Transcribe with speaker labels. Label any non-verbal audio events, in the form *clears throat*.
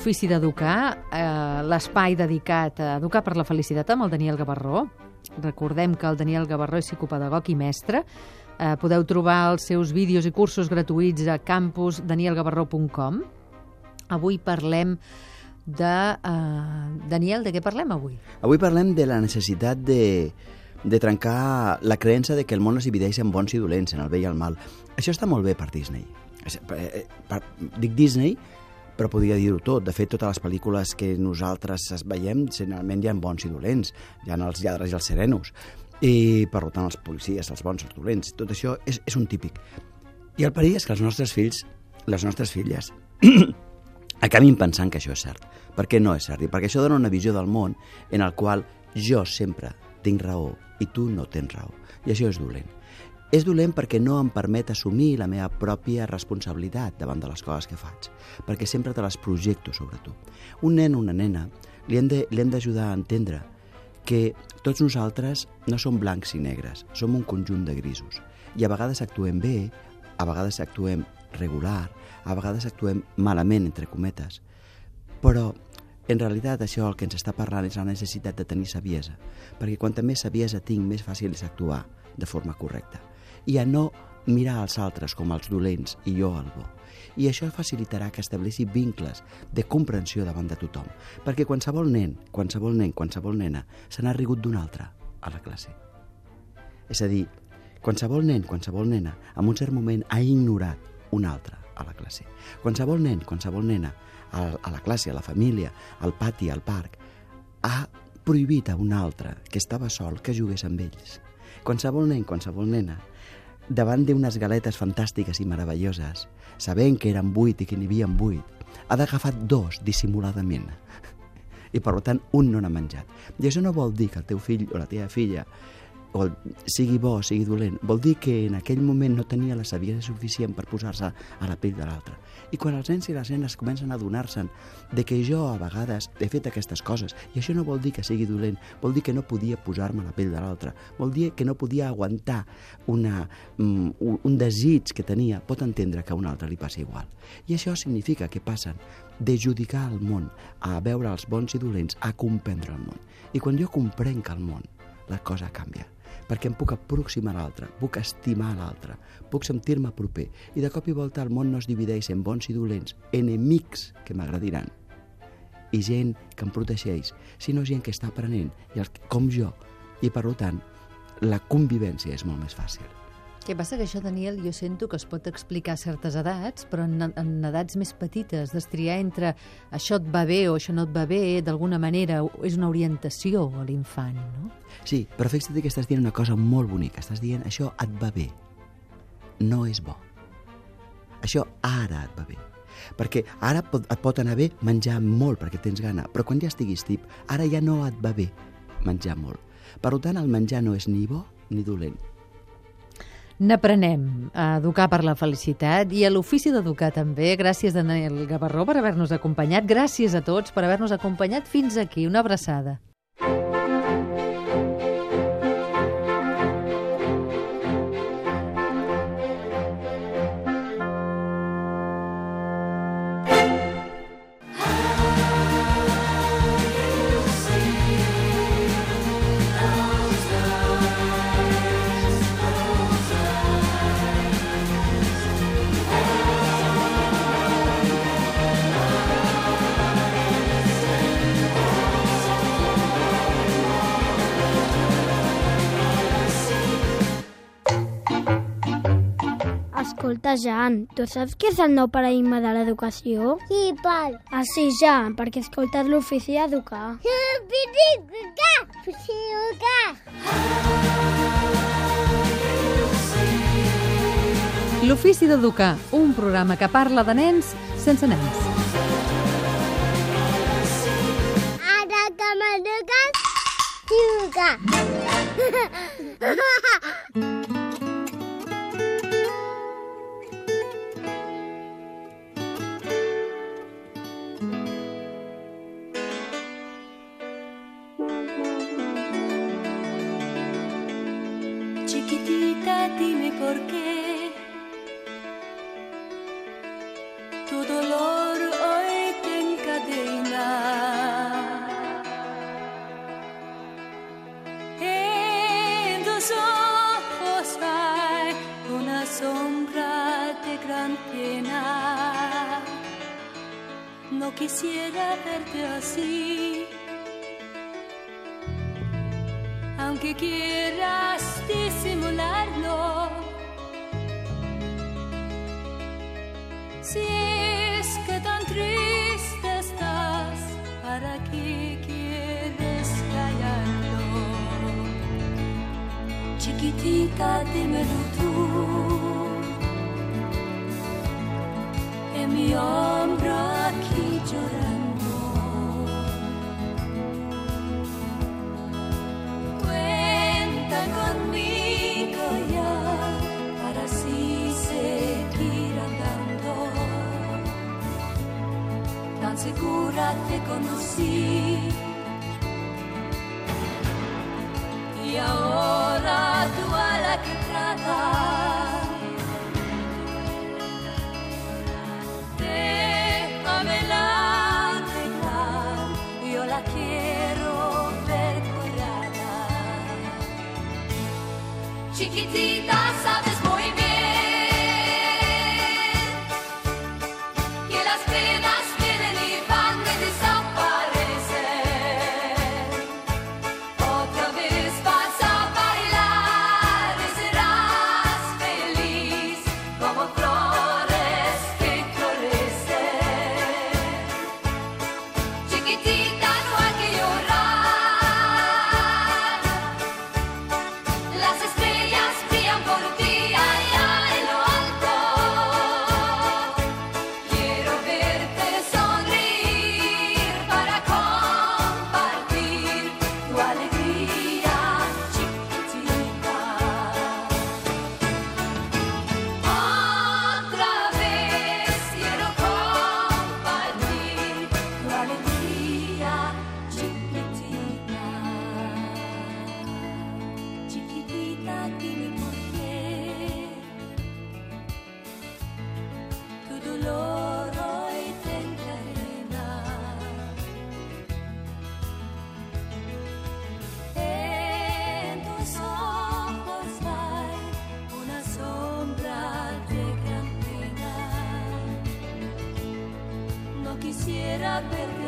Speaker 1: l'ofici d'educar, eh, l'espai dedicat a educar per la felicitat amb el Daniel Gavarró. Recordem que el Daniel Gavarró és psicopedagog i mestre. Eh, podeu trobar els seus vídeos i cursos gratuïts a campusdanielgavarró.com. Avui parlem de... Eh, Daniel, de què parlem avui?
Speaker 2: Avui parlem de la necessitat de, de trencar la creença de que el món es divideix en bons i dolents, en el bé i el mal. Això està molt bé per Disney. Per, per, dic Disney, però podria dir-ho tot. De fet, totes les pel·lícules que nosaltres es veiem, generalment hi ha bons i dolents. Hi ha els lladres i els serenos. I, per tant, els policies, els bons els dolents. Tot això és, és un típic. I el perill és que els nostres fills, les nostres filles, *clears throat* acabin pensant que això és cert. Perquè no és cert. I perquè això dona una visió del món en el qual jo sempre tinc raó i tu no tens raó. I això és dolent. És dolent perquè no em permet assumir la meva pròpia responsabilitat davant de les coses que faig, perquè sempre te les projecto sobre tu. Un nen o una nena li hem d'ajudar a entendre que tots nosaltres no som blancs i negres, som un conjunt de grisos. I a vegades actuem bé, a vegades actuem regular, a vegades actuem malament, entre cometes. Però en realitat això el que ens està parlant és la necessitat de tenir saviesa, perquè quanta més saviesa tinc, més fàcil és actuar de forma correcta. I a no mirar als altres com els dolents i jo el bo. I això facilitarà que estableixi vincles de comprensió davant de tothom, perquè qualsevol nen, qualsevol nen, qualsevol nena se n'ha rigut d'un altre a la classe. És a dir, qualsevol nen, qualsevol nena, en un cert moment ha ignorat un altre a la classe. Qualsevol nen, qualsevol nena a la classe, a la família, al pati, al parc, ha prohibit a un altre que estava sol que jugués amb ells. Qualsevol nen, qualsevol nena, davant d'unes galetes fantàstiques i meravelloses, sabent que eren vuit i que n'hi havia vuit, ha d'agafar dos dissimuladament. I per tant, un no n'ha menjat. I això no vol dir que el teu fill o la teva filla o sigui bo, sigui dolent, vol dir que en aquell moment no tenia la saviesa suficient per posar-se a la pell de l'altre. I quan els nens i les nenes comencen a adonar-se'n de que jo a vegades he fet aquestes coses, i això no vol dir que sigui dolent, vol dir que no podia posar-me a la pell de l'altre, vol dir que no podia aguantar una, un, mm, un desig que tenia, pot entendre que a un altre li passa igual. I això significa que passen de judicar el món a veure els bons i dolents, a comprendre el món. I quan jo comprenc el món, la cosa canvia perquè em puc aproximar a l'altre, puc estimar l'altre, puc sentir-me proper. I de cop i volta el món no es divideix en bons i dolents, enemics que m'agradiran, i gent que em protegeix, sinó gent que està aprenent, i el, com jo. I per tant, la convivència és molt més fàcil.
Speaker 1: Què passa que això, Daniel, jo sento que es pot explicar a certes edats, però en, en edats més petites, destriar entre això et va bé o això no et va bé, d'alguna manera és una orientació a l'infant, no?
Speaker 2: Sí, però fixa't que estàs dient una cosa molt bonica. Estàs dient això et va bé. No és bo. Això ara et va bé. Perquè ara pot, et pot anar bé menjar molt perquè tens gana, però quan ja estiguis tip, ara ja no et va bé menjar molt. Per tant, el menjar no és ni bo ni dolent
Speaker 1: N'aprenem a educar per la felicitat i a l'ofici d'educar també. Gràcies, Daniel Gavarró, per haver-nos acompanyat. Gràcies a tots per haver-nos acompanyat fins aquí. Una abraçada.
Speaker 3: Escolta, Jan, tu saps què és el nou paradigma de l'educació?
Speaker 4: Sí, Pal.
Speaker 3: Ah, sí, Jan, perquè he escoltat l'ofici d'educar.
Speaker 4: L'ofici d'educar!
Speaker 1: L'ofici d'educar, un programa que parla de nens sense nens.
Speaker 4: Ara que m'eduques, juga. *laughs*
Speaker 5: Tu dolor hoy te encadena. En tus ojos hay una sombra de gran pena. No quisiera verte así. Aunque quieras disimularlo. Si es que tan triste estás, ¿para qué quieres callarlo? Chiquitita, dímelo tú. En mi hombro aquí llorando. segura te conocí. Y ahora tú tu ala que trata la.